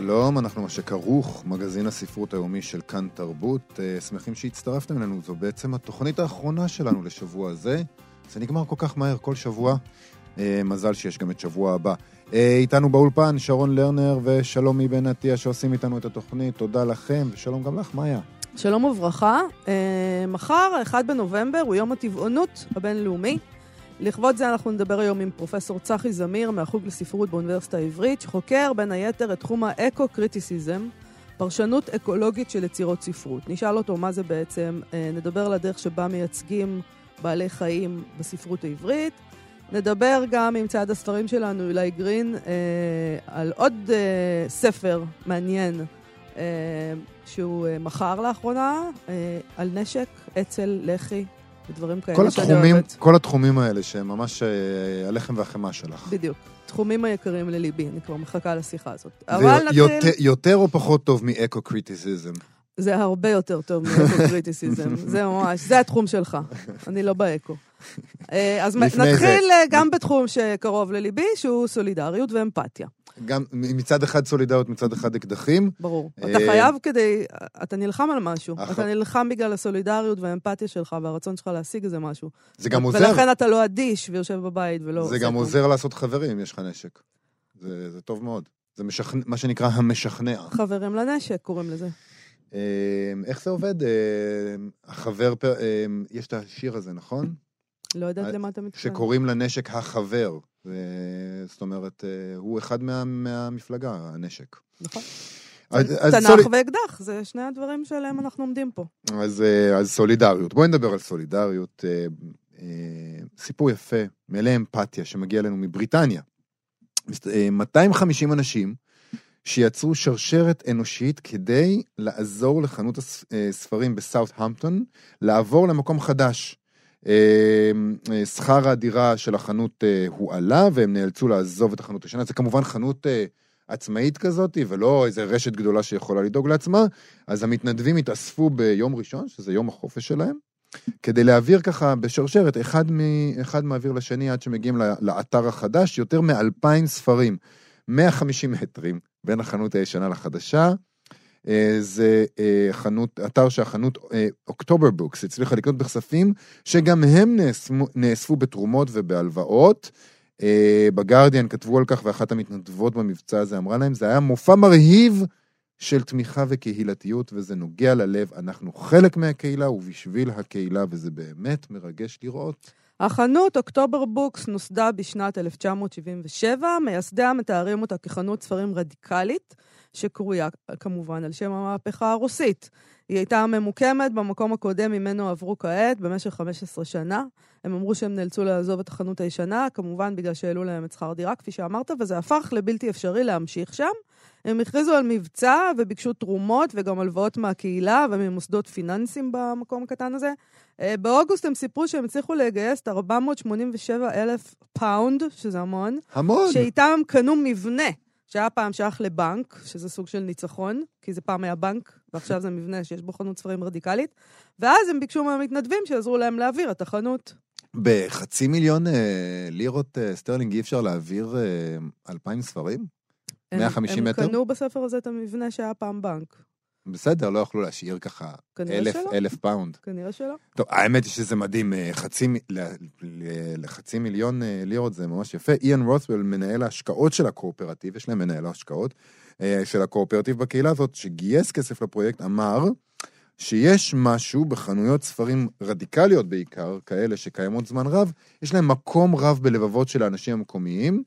שלום, אנחנו מה שכרוך, מגזין הספרות היומי של כאן תרבות. אה, שמחים שהצטרפתם אלינו, זו בעצם התוכנית האחרונה שלנו לשבוע הזה. זה נגמר כל כך מהר, כל שבוע. אה, מזל שיש גם את שבוע הבא. אה, איתנו באולפן שרון לרנר ושלומי בן עטיה שעושים איתנו את התוכנית. תודה לכם, ושלום גם לך, מאיה. שלום וברכה. מחר, 1 בנובמבר, הוא יום הטבעונות הבינלאומי. לכבוד זה אנחנו נדבר היום עם פרופסור צחי זמיר מהחוג לספרות באוניברסיטה העברית, שחוקר בין היתר את תחום האקו-קריטיסיזם, פרשנות אקולוגית של יצירות ספרות. נשאל אותו מה זה בעצם, אה, נדבר על הדרך שבה מייצגים בעלי חיים בספרות העברית. נדבר גם עם צעד הספרים שלנו, אילי גרין, אה, על עוד אה, ספר מעניין אה, שהוא אה, מכר לאחרונה, אה, על נשק, אצ"ל, לח"י ודברים כאלה כל שאני התחומים, אוהבת. כל התחומים האלה שהם ממש אה, הלחם והחמאה שלך. בדיוק. תחומים היקרים לליבי, אני כבר מחכה לשיחה הזאת. אבל נתחיל... יותר, יותר או פחות טוב מאקו-קריטיסיזם? זה הרבה יותר טוב מאקו-קריטיסיזם. זה ממש, זה התחום שלך. אני לא באקו. אה, אז לפני זה- נתחיל אה, גם בתחום שקרוב לליבי, שהוא סולידריות ואמפתיה. גם מצד אחד סולידריות, מצד אחד אקדחים. ברור. אה, אתה חייב כדי... אתה נלחם על משהו. אתה נלחם בגלל הסולידריות והאמפתיה שלך והרצון שלך להשיג איזה משהו. זה גם עוזר, ולכן אתה לא אדיש ויושב בבית ולא זה גם. עוזר לעשות חברים אם יש לך נשק. זה, זה טוב מאוד. זה משכנע, מה שנקרא המשכנע. חברים לנשק קוראים לזה. אה, איך זה עובד? אה, החבר, יש את השיר הזה, נכון? לא יודעת למה אתה מתכוון. שקוראים לנשק החבר. זאת אומרת, אה, הוא אחד מה, מהמפלגה, הנשק. נכון. אז, אז, תנ"ך סולי, ואקדח, זה שני הדברים שעליהם אנחנו עומדים פה. אז, אה, אז סולידריות. בואי נדבר על סולידריות. אה, אה, סיפור יפה, מלא אמפתיה, שמגיע אלינו מבריטניה. מסת- אה, 250 אנשים שיצרו שרשרת אנושית כדי לעזור לחנות הס- אה, ספרים בסאות'המפטון לעבור למקום חדש. אה, אה, שכר הדירה של החנות אה, הועלה והם נאלצו לעזוב את החנות השנה. זה כמובן חנות אה, עצמאית כזאת, ולא איזה רשת גדולה שיכולה לדאוג לעצמה. אז המתנדבים התאספו ביום ראשון, שזה יום החופש שלהם, כדי להעביר ככה בשרשרת, אחד, מ, אחד מעביר לשני עד שמגיעים לאתר החדש, יותר מאלפיים ספרים, 150 מטרים בין החנות הישנה לחדשה. אה, זה אה, חנות, אתר שהחנות אה, אוקטובר בוקס הצליחה לקנות בכספים, שגם הם נאספו, נאספו בתרומות ובהלוואות. אה, בגרדיאן כתבו על כך, ואחת המתנדבות במבצע הזה אמרה להם, זה היה מופע מרהיב של תמיכה וקהילתיות, וזה נוגע ללב. אנחנו חלק מהקהילה ובשביל הקהילה, וזה באמת מרגש לראות. החנות אוקטובר בוקס נוסדה בשנת 1977, מייסדיה מתארים אותה כחנות ספרים רדיקלית, שקרויה כמובן על שם המהפכה הרוסית. היא הייתה ממוקמת במקום הקודם ממנו עברו כעת במשך 15 שנה. הם אמרו שהם נאלצו לעזוב את החנות הישנה, כמובן בגלל שהעלו להם את שכר דירה, כפי שאמרת, וזה הפך לבלתי אפשרי להמשיך שם. הם הכריזו על מבצע וביקשו תרומות וגם הלוואות מהקהילה וממוסדות פיננסיים במקום הקטן הזה. אה, באוגוסט הם סיפרו שהם הצליחו לגייס את 487 אלף פאונד, שזה המון, המון. שאיתם הם קנו מבנה, שהיה פעם שייך לבנק, שזה סוג של ניצחון, כי זה פעם היה בנק, ועכשיו זה מבנה שיש בו חנות ספרים רדיקלית, ואז הם ביקשו מהמתנדבים שיעזרו להם להעביר את החנות. בחצי מיליון אה, לירות אה, סטרלינג אי אפשר להעביר אה, אלפיים ספרים? הם- 150 מטר? הם קנו בכסף הזה את המבנה שהיה פעם בנק. בסדר, לא יכלו להשאיר ככה אלף, שלא. אלף פאונד. כנראה שלא. טוב, האמת היא שזה מדהים, אה, חצי, לחצי מיליון אה, לירות זה ממש יפה. איאן רות'וול, מנהל ההשקעות של הקואופרטיב, יש להם מנהל ההשקעות אה, של הקואופרטיב בקהילה הזאת, שגייס כסף לפרויקט, אמר שיש משהו בחנויות ספרים רדיקליות בעיקר, כאלה שקיימות זמן רב, יש להם מקום רב בלבבות של האנשים המקומיים.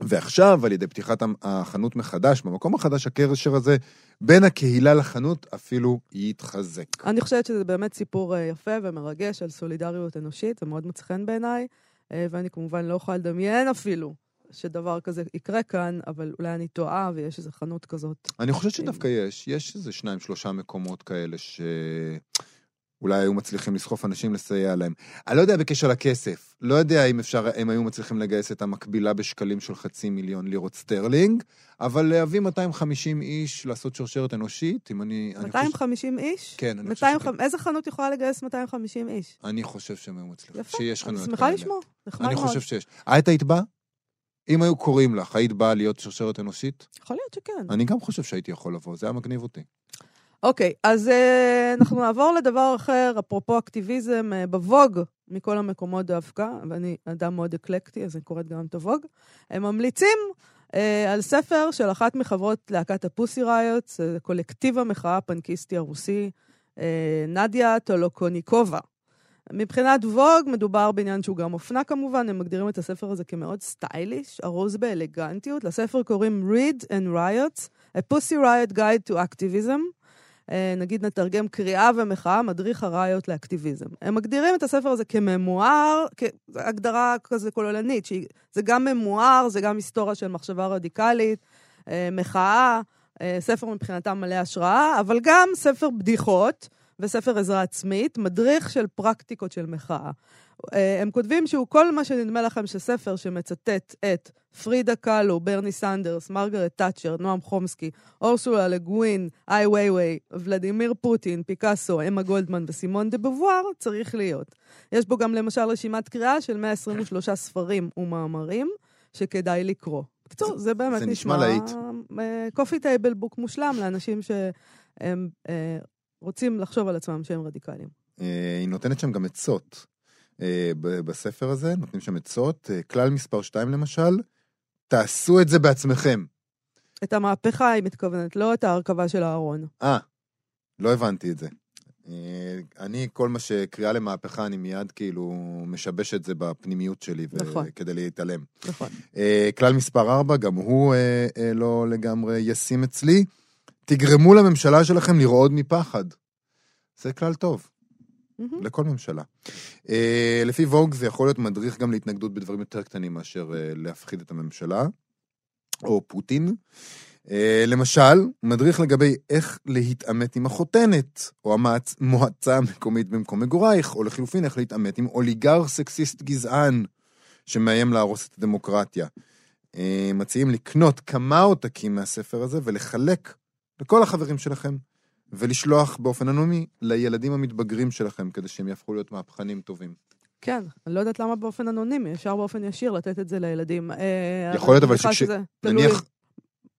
ועכשיו, על ידי פתיחת החנות מחדש, במקום החדש, הקשר הזה בין הקהילה לחנות אפילו יתחזק. אני חושבת שזה באמת סיפור אה, יפה ומרגש על סולידריות אנושית, זה מאוד מוצא חן בעיניי, אה, ואני כמובן לא יכולה לדמיין אפילו שדבר כזה יקרה כאן, אבל אולי אני טועה ויש איזו חנות כזאת. אני חושב שדווקא יש, יש איזה שניים, שלושה מקומות כאלה ש... אולי היו מצליחים לסחוף אנשים לסייע להם. אני לא יודע בקשר לכסף, לא יודע אם אפשר, הם היו מצליחים לגייס את המקבילה בשקלים של חצי מיליון לירות סטרלינג, אבל להביא 250 איש לעשות שרשרת אנושית, אם אני... אני 250 חושב... איש? כן, אני 200, חושב... ש... איזה חנות יכולה לגייס 250 איש? אני חושב שהם היו מצליחים. יפה, שיש אני חנויות שמחה לשמוע, נחמד אני מאוד. חושב שיש. את היית באה? אם היו קוראים לך, היית באה להיות שרשרת אנושית? יכול להיות שכן. אני גם חושב שהייתי יכול לבוא, זה היה מגניב אותי. אוקיי, אז אה, אנחנו נעבור לדבר אחר, אפרופו אקטיביזם אה, בווג, מכל המקומות דווקא, ואני אדם מאוד אקלקטי, אז אני קוראת גם את הווג. הם ממליצים אה, על ספר של אחת מחברות להקת הפוסי ראיוטס, קולקטיב המחאה הפנקיסטי הרוסי, אה, נדיה טולוקוניקובה. מבחינת ווג, מדובר בעניין שהוא גם אופנה כמובן, הם מגדירים את הספר הזה כמאוד סטייליש, ארוז באלגנטיות. לספר קוראים Read and Riots, A Pussy Riot Guide to Activism. אה, נגיד נתרגם קריאה ומחאה, מדריך הראיות לאקטיביזם. הם מגדירים את הספר הזה כממואר, כהגדרה כזה כוללנית, שזה גם ממואר, זה גם היסטוריה של מחשבה רדיקלית, אה, מחאה, אה, ספר מבחינתם מלא השראה, אבל גם ספר בדיחות וספר עזרה עצמית, מדריך של פרקטיקות של מחאה. אה, הם כותבים שהוא כל מה שנדמה לכם שספר שמצטט את פרידה קאלו, ברני סנדרס, מרגרט תאצ'ר, נועם חומסקי, אורסולה לגווין, איי וייוויי, ולדימיר פוטין, פיקאסו, אמה גולדמן וסימון דה בובואר, צריך להיות. יש בו גם למשל רשימת קריאה של 123 ספרים ומאמרים שכדאי לקרוא. בקיצור, זה באמת זה נשמע להיט. coffee table book מושלם לאנשים שהם אה, רוצים לחשוב על עצמם שהם רדיקליים. אה, היא נותנת שם גם עצות. אה, בספר הזה, נותנים שם עצות. אה, כלל מספר 2 למשל, תעשו את זה בעצמכם. את המהפכה היא מתכוונת, לא את ההרכבה של הארון. אה, לא הבנתי את זה. אני, כל מה שקריאה למהפכה, אני מיד כאילו משבש את זה בפנימיות שלי, ו- נכון. כדי להתעלם. נכון. כלל מספר 4, גם הוא לא לגמרי ישים אצלי. תגרמו לממשלה שלכם לרעוד מפחד. זה כלל טוב. מהמם. לכל ממשלה. Uh, לפי ווג זה יכול להיות מדריך גם להתנגדות בדברים יותר קטנים מאשר uh, להפחיד את הממשלה, או פוטין. Uh, למשל, מדריך לגבי איך להתעמת עם החותנת, או המועצ... המועצה המקומית במקום מגורייך, או לחילופין איך להתעמת עם אוליגר סקסיסט גזען, שמאיים להרוס את הדמוקרטיה. Uh, מציעים לקנות כמה עותקים מהספר הזה ולחלק לכל החברים שלכם. ולשלוח באופן אנונימי לילדים המתבגרים שלכם, כדי שהם יהפכו להיות מהפכנים טובים. כן, אני לא יודעת למה באופן אנונימי, אפשר באופן ישיר לתת את זה לילדים. אה, יכול להיות, אבל שכש- נניח-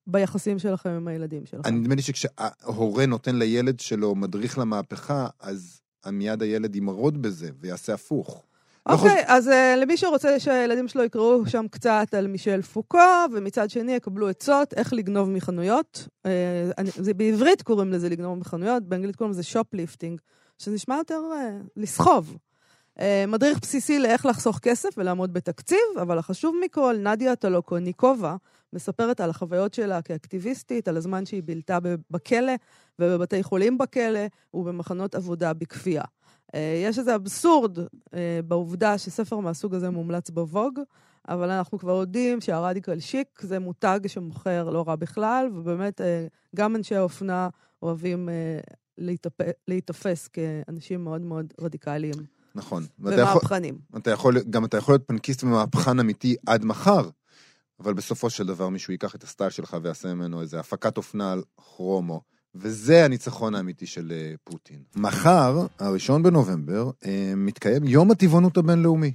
ביחסים שלכם עם הילדים שלכם. אני נדמה לי שכשההורה נותן לילד שלו מדריך למהפכה, אז מיד הילד ימרוד בזה ויעשה הפוך. אוקיי, אז uh, למי שרוצה שהילדים שלו יקראו שם קצת על מישל פוקו, ומצד שני יקבלו עצות איך לגנוב מחנויות. אה, אני, זה בעברית קוראים לזה לגנוב מחנויות, באנגלית קוראים לזה shoplifting, שזה נשמע יותר אה, לסחוב. אה, מדריך בסיסי לאיך לחסוך כסף ולעמוד בתקציב, אבל החשוב מכל, נדיה טולוקוניקובה מספרת על החוויות שלה כאקטיביסטית, על הזמן שהיא בילתה בכלא ובבתי חולים בכלא ובמחנות עבודה בכפייה. אה, יש איזה אבסורד אה, בעובדה שספר מהסוג הזה מומלץ בווג, אבל אנחנו כבר יודעים שהרדיקל שיק זה מותג שמוכר לא רע בכלל, ובאמת אה, גם אנשי האופנה אוהבים להיתפ- להיתפס כאנשים מאוד מאוד רדיקליים נכון. ומהפכנים. אתה יכול, גם אתה יכול להיות פנקיסט ומהפכן אמיתי עד מחר, אבל בסופו של דבר מישהו ייקח את הסטייל שלך ויעשה ממנו איזה הפקת אופנה על כרומו. וזה הניצחון האמיתי של אה, פוטין. מחר, הראשון בנובמבר, אה, מתקיים יום הטבעונות הבינלאומי.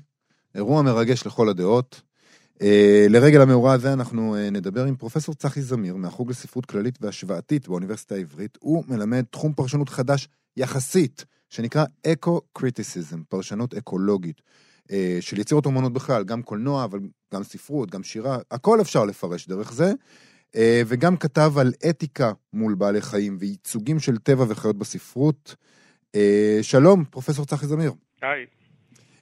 אירוע מרגש לכל הדעות. אה, לרגל המאורע הזה אנחנו נדבר עם פרופסור צחי זמיר מהחוג לספרות כללית והשוואתית באוניברסיטה העברית. הוא מלמד תחום פרשנות חדש יחסית, שנקרא אקו-קריטיסיזם, פרשנות אקולוגית, של יצירות אומנות בכלל, גם קולנוע, אבל גם ספרות, גם שירה, הכל אפשר לפרש דרך זה. אה, וגם כתב על אתיקה מול בעלי חיים וייצוגים של טבע וחיות בספרות. אה, שלום, פרופסור צחי זמיר. היי.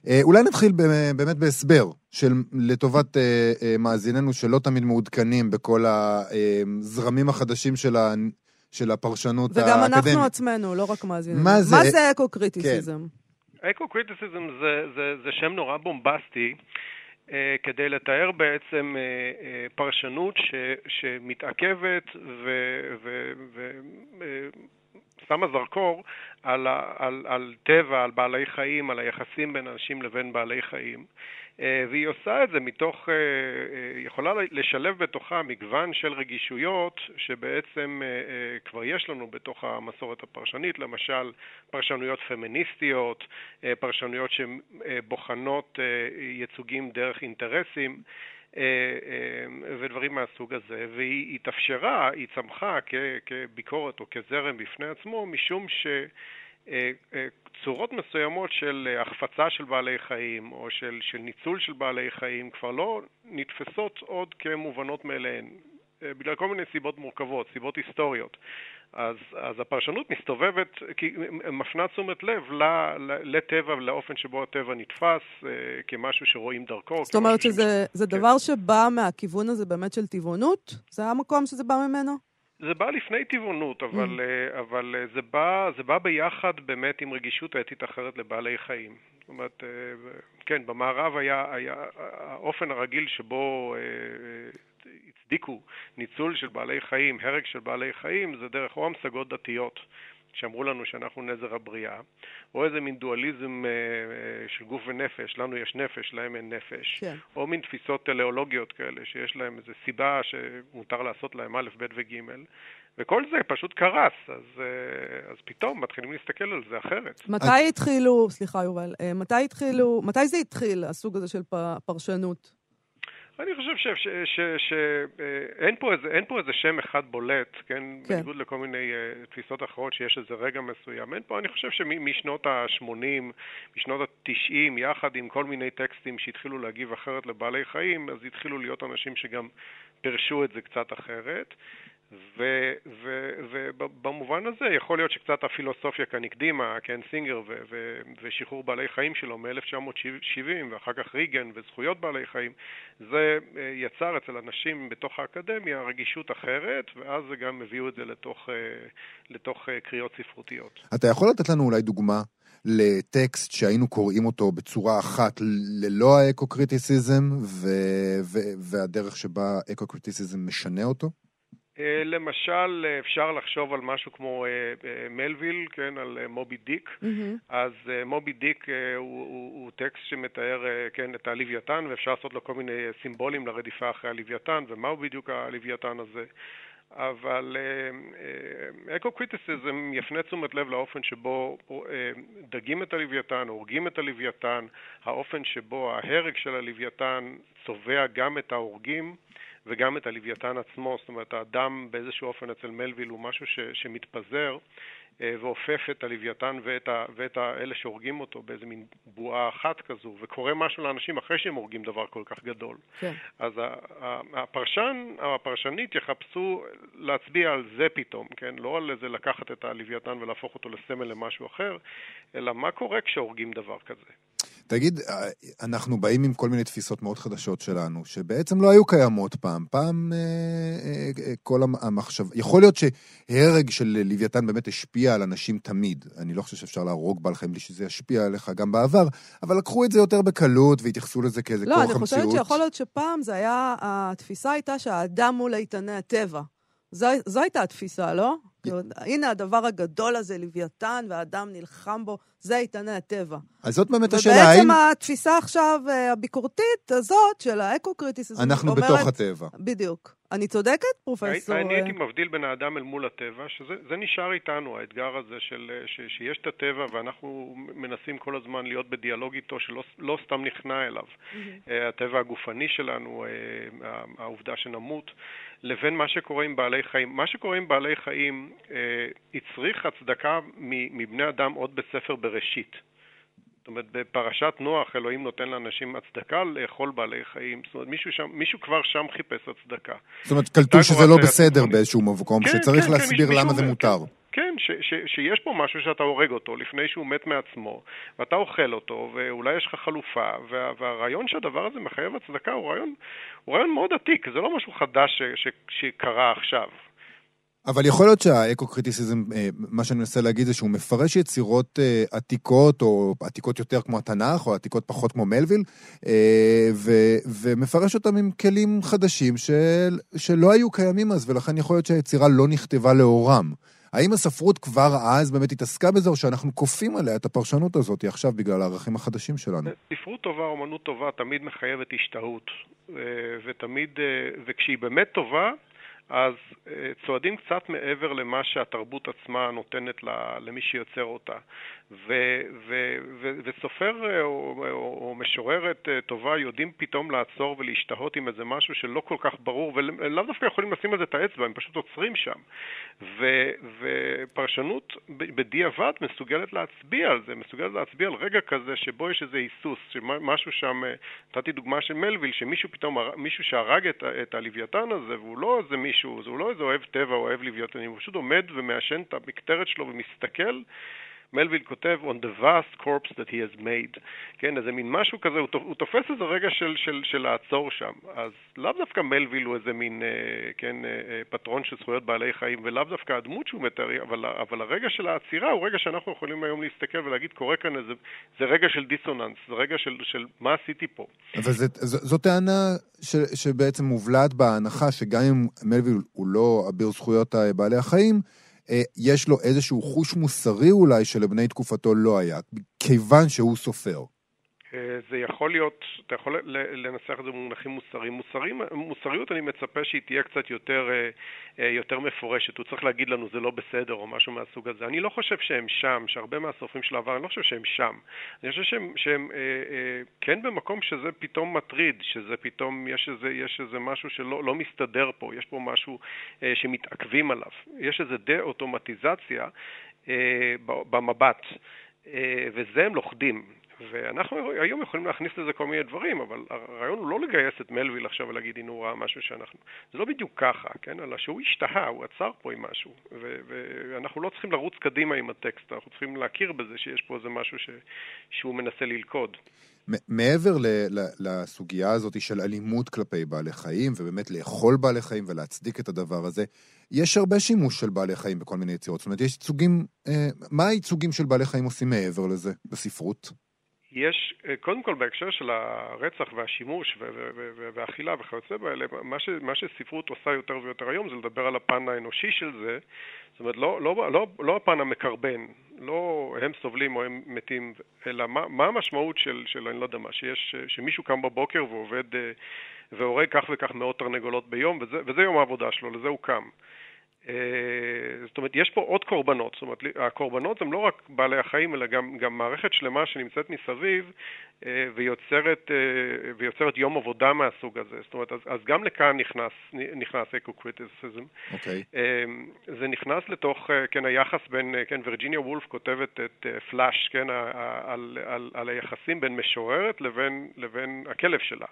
אה, אולי נתחיל באמת בהסבר של לטובת מאזיננו שלא תמיד מעודכנים בכל הזרמים החדשים של, ה, של הפרשנות וגם האקדמית. אנחנו עצמנו, לא רק מאזינים. מה זה- מה זה אקו-קריטיסיזם? אקו-קריטיסיזם זה, זה, זה שם נורא בומבסטי אה, כדי לתאר בעצם אה, אה, פרשנות ש, שמתעכבת שמה זרקור על, על, על טבע, על בעלי חיים, על היחסים בין אנשים לבין בעלי חיים. אה, והיא עושה את זה מתוך, אה, אה, יכולה לשלב בתוכה מגוון של רגישויות שבעצם כבר יש לנו בתוך המסורת הפרשנית, למשל פרשנויות פמיניסטיות, פרשנויות שבוחנות ייצוגים דרך אינטרסים. ודברים מהסוג הזה, והיא התאפשרה, היא צמחה כביקורת או כזרם בפני עצמו, משום ש... אה, אה, צורות מסוימות של אה, החפצה של בעלי חיים או של, של ניצול של בעלי חיים כבר לא נתפסות עוד כמובנות מאליהן, בגלל כל מיני סיבות מורכבות, סיבות היסטוריות. אז, אז הפרשנות מסתובבת, מפנה תשומת לב לטבע ולאופן שבו הטבע נתפס כמשהו שרואים דרכו. זאת אומרת שזה ש... כן. דבר שבא מהכיוון הזה באמת של טבעונות? זה המקום שזה בא ממנו? זה בא לפני טבעונות, אבל, mm. אה, אבל אה, זה, בא, זה בא ביחד באמת עם רגישות אתית אחרת לבעלי חיים. זאת אומרת, אה, כן, במערב היה, היה האופן הרגיל שבו הצדיקו ניצול של בעלי חיים, הרג של בעלי חיים, זה דרך או המשגות דתיות. שאמרו לנו שאנחנו נזר הבריאה, או איזה מין דואליזם אה, אה, של גוף ונפש, לנו יש נפש, להם אין נפש, כן. או מין תפיסות טליאולוגיות כאלה, שיש להם איזו סיבה שמותר לעשות להם א', ב' וג', וכל זה פשוט קרס, אז, אה, אז פתאום מתחילים להסתכל על זה אחרת. מתי. התחילו, סליחה יובל, מתי התחילו, מתי זה התחיל, הסוג הזה של פרשנות? אני חושב שאין פה, איזה, פה איזה שם אחד בולט, כן? כן. בניגוד לכל מיני uh, תפיסות אחרות שיש איזה רגע מסוים. אין פה, אני חושב שמשנות ה-80, משנות ה-90, יחד עם כל מיני טקסטים שהתחילו להגיב אחרת לבעלי חיים, אז התחילו להיות אנשים שגם פירשו את זה קצת אחרת. ובמובן הזה יכול להיות שקצת הפילוסופיה כאן הקדימה, כן, סינגר ו- ו- ושחרור בעלי חיים שלו מ-1970 ואחר כך ריגן וזכויות בעלי חיים, זה אה, יצר אצל אנשים בתוך האקדמיה רגישות אחרת, ואז זה גם הביאו את זה לתוך, אה, לתוך אה, קריאות ספרותיות. אתה יכול לתת לנו אולי דוגמה לטקסט שהיינו קוראים אותו בצורה אחת ללא ה ecocriticism והדרך שבה ecocriticism משנה אותו? אה, למשל, אפשר לחשוב על משהו כמו אה, אה, מלוויל, כן, על מובי דיק. Mm-hmm. אז מובי דיק הוא, הוא, הוא טקסט שמתאר, כן, את הלוויתן, ואפשר לעשות לו כל מיני סימבולים לרדיפה אחרי הלוויתן, ומהו בדיוק הלוויתן הזה. אבל ecocriticism יפנה תשומת לב לאופן שבו דגים את הלוויתן, הורגים את הלוויתן, האופן שבו ההרג של הלוויתן צובע גם את ההורגים. וגם את הלוויתן עצמו, זאת אומרת האדם באיזשהו אופן אצל מלוויל הוא משהו ש, שמתפזר אה, ואופף את הלוויתן ואת, ה, ואת אלה שהורגים אותו באיזה מין בועה אחת כזו, וקורה משהו לאנשים אחרי שהם הורגים דבר כל כך גדול. כן. אז הפרשן או הפרשנית יחפשו להצביע על זה פתאום, כן? לא על איזה לקחת את הלוויתן ולהפוך אותו לסמל למשהו אחר, אלא מה קורה כשהורגים דבר כזה. תגיד, אה, אנחנו באים עם כל מיני תפיסות מאוד חדשות שלנו, שבעצם לא היו קיימות פעם. פעם אה, אה, כל המחשב... יכול להיות שהרג של לוויתן באמת השפיע על אנשים תמיד. אני לא חושב שאפשר להרוג בעל חיים בלי שזה ישפיע עליך גם בעבר, אבל לקחו את זה יותר בקלות והתייחסו לזה כאיזה לא, כוח המציאות. לא, אני חושבת שיכול להיות שפעם זה היה, התפיסה הייתה שהאדם מול איתני הטבע. זו, זו הייתה התפיסה, לא? הנה הדבר הגדול הזה, לוויתן, והאדם נלחם בו, זה איתני הטבע. אז זאת באמת השאלה, האם... ובעצם התפיסה עכשיו אה, הביקורתית הזאת של האקו-קריטיסיזם, אנחנו אומרת... בתוך הטבע. בדיוק. אני צודקת, פרופסור? אני הייתי מבדיל בין האדם אל מול הטבע, שזה נשאר איתנו, האתגר הזה של, ש, שיש את הטבע ואנחנו מנסים כל הזמן להיות בדיאלוג איתו, שלא לא סתם נכנע אליו. Mm-hmm. הטבע הגופני שלנו, אה, העובדה שנמות, לבין מה שקורה עם בעלי חיים. מה שקורה עם בעלי חיים הצריך הצדקה מבני אדם עוד בספר בראשית. זאת אומרת, בפרשת נוח אלוהים נותן לאנשים הצדקה לאכול בעלי חיים. זאת אומרת, מישהו, שם, מישהו כבר שם חיפש הצדקה. זאת אומרת, קלטו שזה לא בסדר באיזשהו מקום, כן, שצריך כן, כן להסביר כן, למה זה מותר. כן, ש, ש, שיש פה משהו שאתה הורג אותו לפני שהוא מת מעצמו, ואתה אוכל אותו, ואולי יש לך חלופה, וה, והרעיון שהדבר הזה מחייב הצדקה הוא רעיון, הוא רעיון מאוד עתיק, זה לא משהו חדש ש, ש, שקרה עכשיו. אבל יכול להיות שהאקו-קריטיסיזם, אה, מה שאני מנסה להגיד זה שהוא מפרש יצירות אה, עתיקות, או עתיקות יותר כמו התנ"ך, או עתיקות פחות כמו מלוויל, אה, ו- ומפרש אותם עם כלים חדשים של, שלא היו קיימים אז, ולכן יכול להיות שהיצירה לא נכתבה לאורם. האם הספרות כבר אז באמת התעסקה בזה, או שאנחנו כופים עליה את הפרשנות הזאת עכשיו בגלל הערכים החדשים שלנו? ספרות טובה, אומנות טובה, תמיד מחייבת השתהות. אה, ותמיד, אה, וכשהיא באמת טובה, אז אה, צועדים קצת מעבר למה שהתרבות עצמה נותנת למי שיוצר אותה. ו, ו, ו, וסופר אה, או, או, או משוררת אה, טובה יודעים פתאום לעצור ולהשתהות עם איזה משהו שלא כל כך ברור, ולאו דווקא יכולים לשים על זה את האצבע, הם פשוט עוצרים שם. ו, ופרשנות בדיעבד מסוגלת להצביע על זה, מסוגלת להצביע על רגע כזה שבו יש איזה היסוס, שמשהו שם, אה, נתתי דוגמה של מלוויל, שמישהו פתאום, מישהו שהרג את, את הלוויתן הזה, והוא לא איזה מישהו, הוא לא איזה אוהב טבע או אוהב לוויתנים, הוא פשוט עומד ומעשן את המקטרת שלו ומסתכל מלוויל כותב on the vast corpse that he has made, כן, איזה מין משהו כזה, הוא, תופס איזה רגע של, של, של לעצור שם. אז לאו דווקא מלוויל הוא איזה מין, אה, כן, אה, אה, פטרון של זכויות בעלי חיים, ולאו דווקא הדמות שהוא מתאר, אבל, אבל הרגע של העצירה הוא רגע שאנחנו יכולים היום להסתכל ולהגיד, קורה כאן איזה, זה רגע של דיסוננס, זה רגע של, של מה עשיתי פה. אבל זו, טענה ש, שבעצם מובלעת בהנחה שגם אם מלוויל הוא לא אביר זכויות בעלי החיים, אה, יש לו איזשהו חוש מוסרי אולי שלבני תקופתו לא היה, כיוון שהוא סופר. אה, זה יכול להיות, אתה יכול לנסח את זה במונחים מוסריים. מוסרים, מוסריות אני מצפה שהיא תהיה קצת יותר, אה, אה, יותר מפורשת. הוא צריך להגיד לנו זה לא בסדר או משהו מהסוג הזה. אני לא חושב שהם שם, שהרבה מהסופרים של העבר, אני לא חושב שהם שם. אני חושב שהם, שהם כן במקום שזה פתאום מטריד, שזה פתאום, יש איזה, יש איזה משהו שלא לא מסתדר פה, יש פה משהו שמתעכבים עליו. יש איזה דה-אוטומטיזציה במבט. וזה הם לוכדים. ואנחנו היום יכולים להכניס לזה כל מיני דברים, אבל הרעיון הוא לא לגייס את מלוויל עכשיו ולהגיד, הנה הוא ראה משהו שאנחנו... זה לא בדיוק ככה, כן? אלא שהוא השתהה, הוא עצר פה עם משהו. ו- ואנחנו לא צריכים לרוץ קדימה עם הטקסט, אנחנו צריכים להכיר בזה שיש פה איזה משהו ש- שהוא מנסה ללכוד. מעבר ל- ל- לסוגיה הזאת של אלימות כלפי בעלי חיים, ובאמת לאכול בעלי חיים ולהצדיק את הדבר הזה, יש הרבה שימוש של בעלי חיים בכל מיני יצירות. זאת אומרת, יש ייצוגים... אה, מה הייצוגים של בעלי חיים עושים מעבר לזה בספרות? יש, אה, קודם כל בהקשר של הרצח והשימוש והאכילה וכיוצא באלה, מה, מה שספרות עושה יותר ויותר היום זה לדבר על הפן האנושי של זה, זאת אומרת לא, לא, לא, לא הפן המקרבן, לא הם סובלים או הם מתים, אלא מה, מה המשמעות של, של, אני לא יודע מה, שיש, שמישהו קם בבוקר ועובד אה, והורג כך וכך מאות תרנגולות ביום, וזה, וזה יום העבודה שלו, לזה הוא קם. אה, זאת אומרת, יש פה עוד קורבנות, זאת אומרת, הקורבנות הם לא רק בעלי החיים, אלא גם, גם מערכת שלמה שנמצאת מסביב אה, ויוצרת, אה, ויוצרת יום עבודה מהסוג הזה. זאת אומרת, אז, אז גם לכאן נכנס, נכנס אקו-קריטיסיזם. אוקיי. זה נכנס לתוך, כן, היחס בין, כן, וירג'יניה וולף כותבת את פלאש, כן, על, על, על היחסים בין משוררת לבין, לבין הכלב שלה.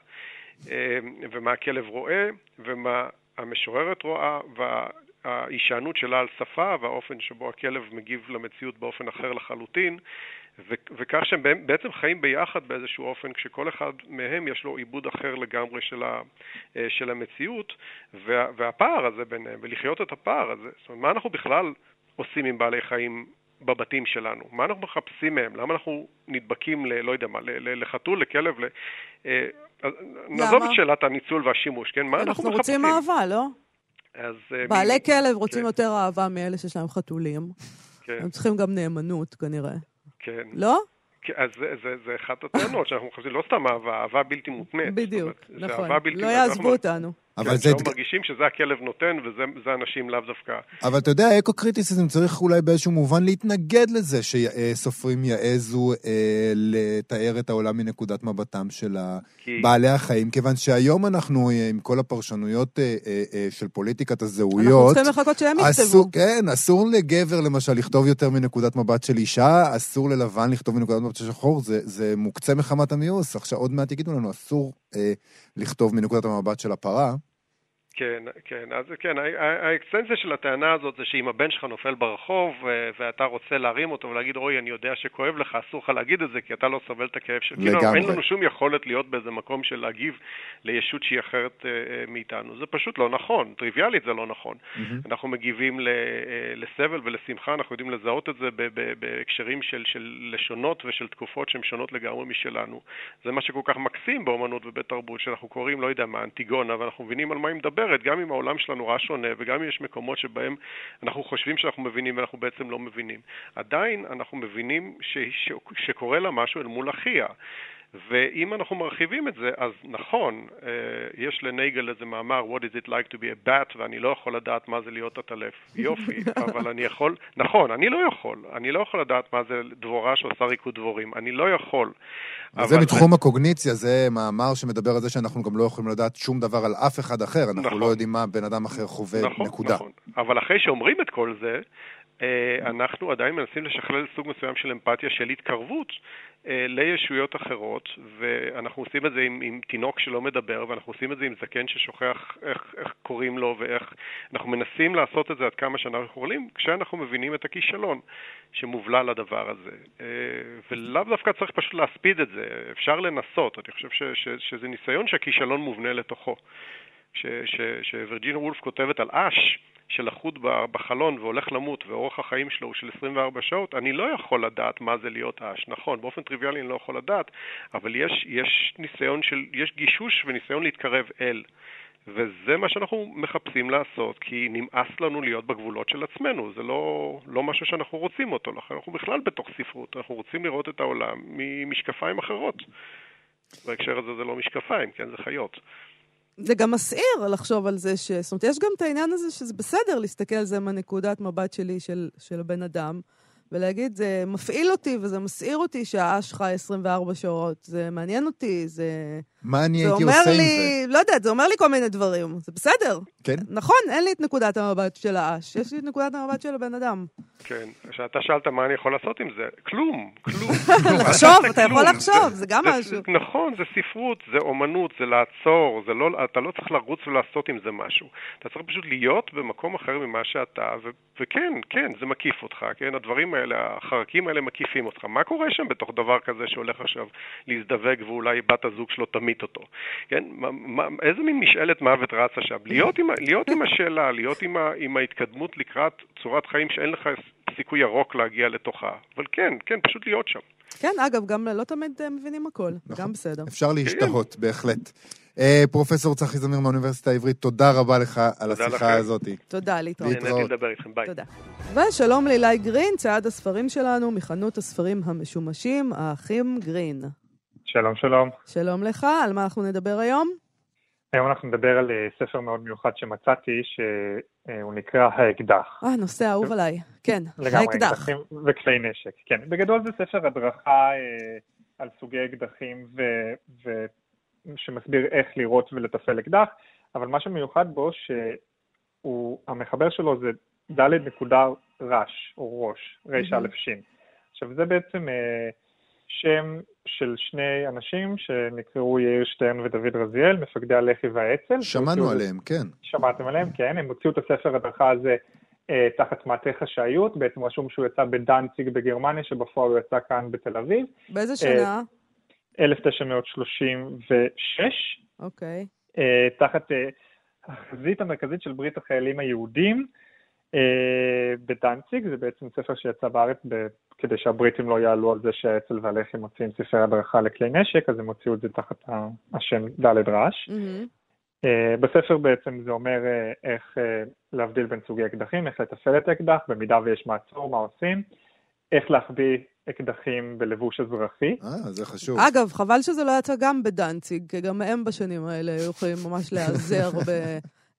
ומה הכלב רואה, ומה המשוררת רואה, וה... ההישענות שלה על שפה והאופן שבו הכלב מגיב למציאות באופן אחר לחלוטין, וכך שהם בעצם חיים ביחד באיזשהו אופן, כשכל אחד מהם יש לו עיבוד אחר לגמרי של, ה, אה, של המציאות, וה, והפער הזה ביניהם, ולחיות את הפער הזה, זאת אומרת, מה אנחנו בכלל עושים עם בעלי חיים בבתים שלנו? מה אנחנו מחפשים מהם? למה אנחנו נדבקים ל... לא יודע מה, לחתול, לכלב, ל... אה, נעזוב את שאלת הניצול והשימוש, כן? מה אנחנו, אנחנו מחפשים? אנחנו רוצים אהבה, לא? אז... אה, בעלי מ... כלב רוצים כן. יותר אהבה מאלה שיש להם חתולים. כן. הם צריכים גם נאמנות, כנראה. כן. לא? כן, אז זה, זה, זה אחת הטענות, שאנחנו חושבים, לא סתם אהבה, אהבה בלתי מותנית. בדיוק, אומרת, נכון. לא יעזבו אותנו. אבל כן, זה... אנחנו מרגישים שזה הכלב נותן, וזה אנשים לאו דווקא. אבל אתה יודע, אקו-קריטיסיזם צריך אולי באיזשהו מובן להתנגד לזה שסופרים יעזו אה, לתאר את העולם מנקודת מבטם של כי... בעלי החיים, כיוון שהיום אנחנו, אה, עם כל הפרשנויות אה, אה, אה, של פוליטיקת הזהויות... אנחנו צריכים לחכות שהם יכתבו. כן, אסור לגבר למשל לכתוב יותר מנקודת מבט של אישה, אסור ללבן לכתוב מנקודת מבט של שחור, זה, זה מוקצה מחמת המיאוס. עכשיו עוד מעט יגידו לנו, אסור אה, לכתוב מנקודת המבט של הפרה. כן, כן, אז כן, האקסטנציה של הטענה הזאת זה שאם הבן שלך נופל ברחוב ואתה רוצה להרים אותו ולהגיד, אוי, אני יודע שכואב לך, אסור לך להגיד את זה כי אתה לא סובל את הכאב של... כאילו, אין לנו שום יכולת להיות באיזה מקום של להגיב לישות שהיא אחרת uh, מאיתנו. זה פשוט לא נכון, טריוויאלית זה לא נכון. Mm-hmm. אנחנו מגיבים ל, uh, לסבל ולשמחה, אנחנו יודעים לזהות את זה בהקשרים של, של לשונות ושל תקופות שהן שונות לגמרי משלנו. זה מה שכל כך מקסים באמנות ובתרבות, שאנחנו קוראים, לא יודע מה, אנטיגונה, ואנחנו מבינים על מה היא מדברת. מדברת, גם אם העולם שלנו נורא שונה, וגם אם יש מקומות שבהם אנחנו חושבים שאנחנו מבינים ואנחנו בעצם לא מבינים. עדיין אנחנו מבינים ש... ש... שקורה לה משהו אל מול אחיה. ואם אנחנו מרחיבים את זה, אז נכון, אה, יש לנייגל איזה מאמר, What is it like to be a bat, ואני לא יכול לדעת מה זה להיות עטלף. יופי, אבל אני יכול, נכון, אני לא יכול. אני לא יכול לדעת מה זה דבורה שעושה ריקוד דבורים. אני לא יכול. זה מתחום הקוגניציה, זה מאמר שמדבר על זה שאנחנו גם לא יכולים לדעת שום דבר על אף אחד אחר. אנחנו נכון. לא יודעים מה בן אדם אחר חווה, נכון, נקודה. נכון, אבל אחרי שאומרים את כל זה, אה, אנחנו עדיין מנסים לשכלל סוג מסוים של אמפתיה, של התקרבות לישויות אחרות, ואנחנו עושים את זה עם, עם תינוק שלא מדבר, ואנחנו עושים את זה עם זקן ששוכח איך, איך קוראים לו ואיך... אנחנו מנסים לעשות את זה עד כמה שאנחנו יכולים, כשאנחנו מבינים את הכישלון שמובלע לדבר הזה. אה, ולאו דווקא צריך פשוט להספיד את זה, אפשר לנסות, אני חושב ש, ש, שזה ניסיון שהכישלון מובנה לתוכו. שווירג'ינה וולף כותבת על אש, שלחוד בחלון והולך למות ואורך החיים שלו הוא של 24 שעות, אני לא יכול לדעת מה זה להיות אש. נכון, באופן טריוויאלי אני לא יכול לדעת, אבל יש, יש ניסיון של, יש גישוש וניסיון להתקרב אל. וזה מה שאנחנו מחפשים לעשות, כי נמאס לנו להיות בגבולות של עצמנו, זה לא, לא משהו שאנחנו רוצים אותו, לכן אנחנו בכלל בתוך ספרות, אנחנו רוצים לראות את העולם ממשקפיים אחרות. בהקשר הזה זה לא משקפיים, כן, זה חיות. זה גם מסעיר לחשוב על זה ש... זאת אומרת, יש גם את העניין הזה שזה בסדר להסתכל על זה מנקודת מבט שלי של, של הבן אדם. ולהגיד, זה מפעיל אותי וזה מסעיר אותי שהאש חי 24 שעות. זה מעניין אותי, זה... מה אני הייתי עושה לי, עם זה? לא יודעת, זה אומר לי כל מיני דברים. זה בסדר. כן. נכון, אין לי את נקודת המבט של האש, יש לי את נקודת המבט של הבן אדם. כן, כשאתה שאלת מה אני יכול לעשות עם זה, כלום, כלום. לחשוב, אתה יכול לחשוב, זה גם משהו. נכון, זה ספרות, זה אומנות, זה לעצור, זה לא, אתה לא צריך לרוץ ולעשות עם זה משהו. אתה צריך פשוט להיות במקום אחר ממה שאתה, וכן, כן, זה מקיף אותך, כן, הדברים האלה, החרקים האלה מקיפים אותך. מה קורה שם בתוך דבר כזה שהולך עכשיו להזדווג ואולי בת הזוג שלו תמית אותו? כן, מה, מה, איזה מין משאלת מוות רצה שם? להיות עם, להיות עם השאלה, להיות עם, ה, עם ההתקדמות לקראת צורת חיים שאין לך סיכוי ירוק להגיע לתוכה. אבל כן, כן, פשוט להיות שם. כן, אגב, גם לא תמיד אה, מבינים הכל, נכון. גם בסדר. אפשר להשתהות, בהחלט. אה, פרופסור צחי זמיר מהאוניברסיטה העברית, תודה רבה לך על השיחה הזאת. תודה, להתראות. נהניתי לדבר איתכם, ביי. תודה. ושלום לאילי גרין, צעד הספרים שלנו מחנות הספרים המשומשים, האחים גרין. שלום, שלום. שלום לך, על מה אנחנו נדבר היום? היום אנחנו נדבר על אה, ספר מאוד מיוחד שמצאתי, שהוא נקרא האקדח. אה, נושא אהוב עליי. כן, לגמרי, האקדח. לגמרי, וכלי נשק, כן. בגדול זה ספר הדרכה אה, על סוגי אקדחים ו... ו... שמסביר איך לראות ולתפעל אקדח, אבל מה שמיוחד בו, שהמחבר שלו זה ד' נקודה רש, או ראש, ר"א ש'. עכשיו זה בעצם אה, שם של שני אנשים שנקראו יאיר שטרן ודוד רזיאל, מפקדי הלח"י והאצ"ל. שמענו עליהם, כן. שמעתם עליהם, כן. הם הוציאו את הספר הדרכה הזה אה, תחת מעטה חשאיות, בעצם רשום שהוא יצא בדנציג בגרמניה, שבפועל הוא יצא כאן בתל אביב. באיזה שנה? 1936. אוקיי. אה, תחת אה, החזית המרכזית של ברית החיילים היהודים. אה, בדנציג, זה בעצם ספר שיצא בארץ ב... כדי שהבריטים לא יעלו על זה שהאצ"ל והלח"י מוציאים ספרי הדרכה לכלי נשק, אז הם הוציאו את זה תחת השם ד' רש. Mm-hmm. בספר בעצם זה אומר איך להבדיל בין סוגי אקדחים, איך לתפעל את האקדח, במידה ויש מעצור, מה עושים, איך להחביא אקדחים בלבוש אזרחי. אה, זה חשוב. אגב, חבל שזה לא יצא גם בדנציג, כי גם הם בשנים האלה היו יכולים ממש להיעזר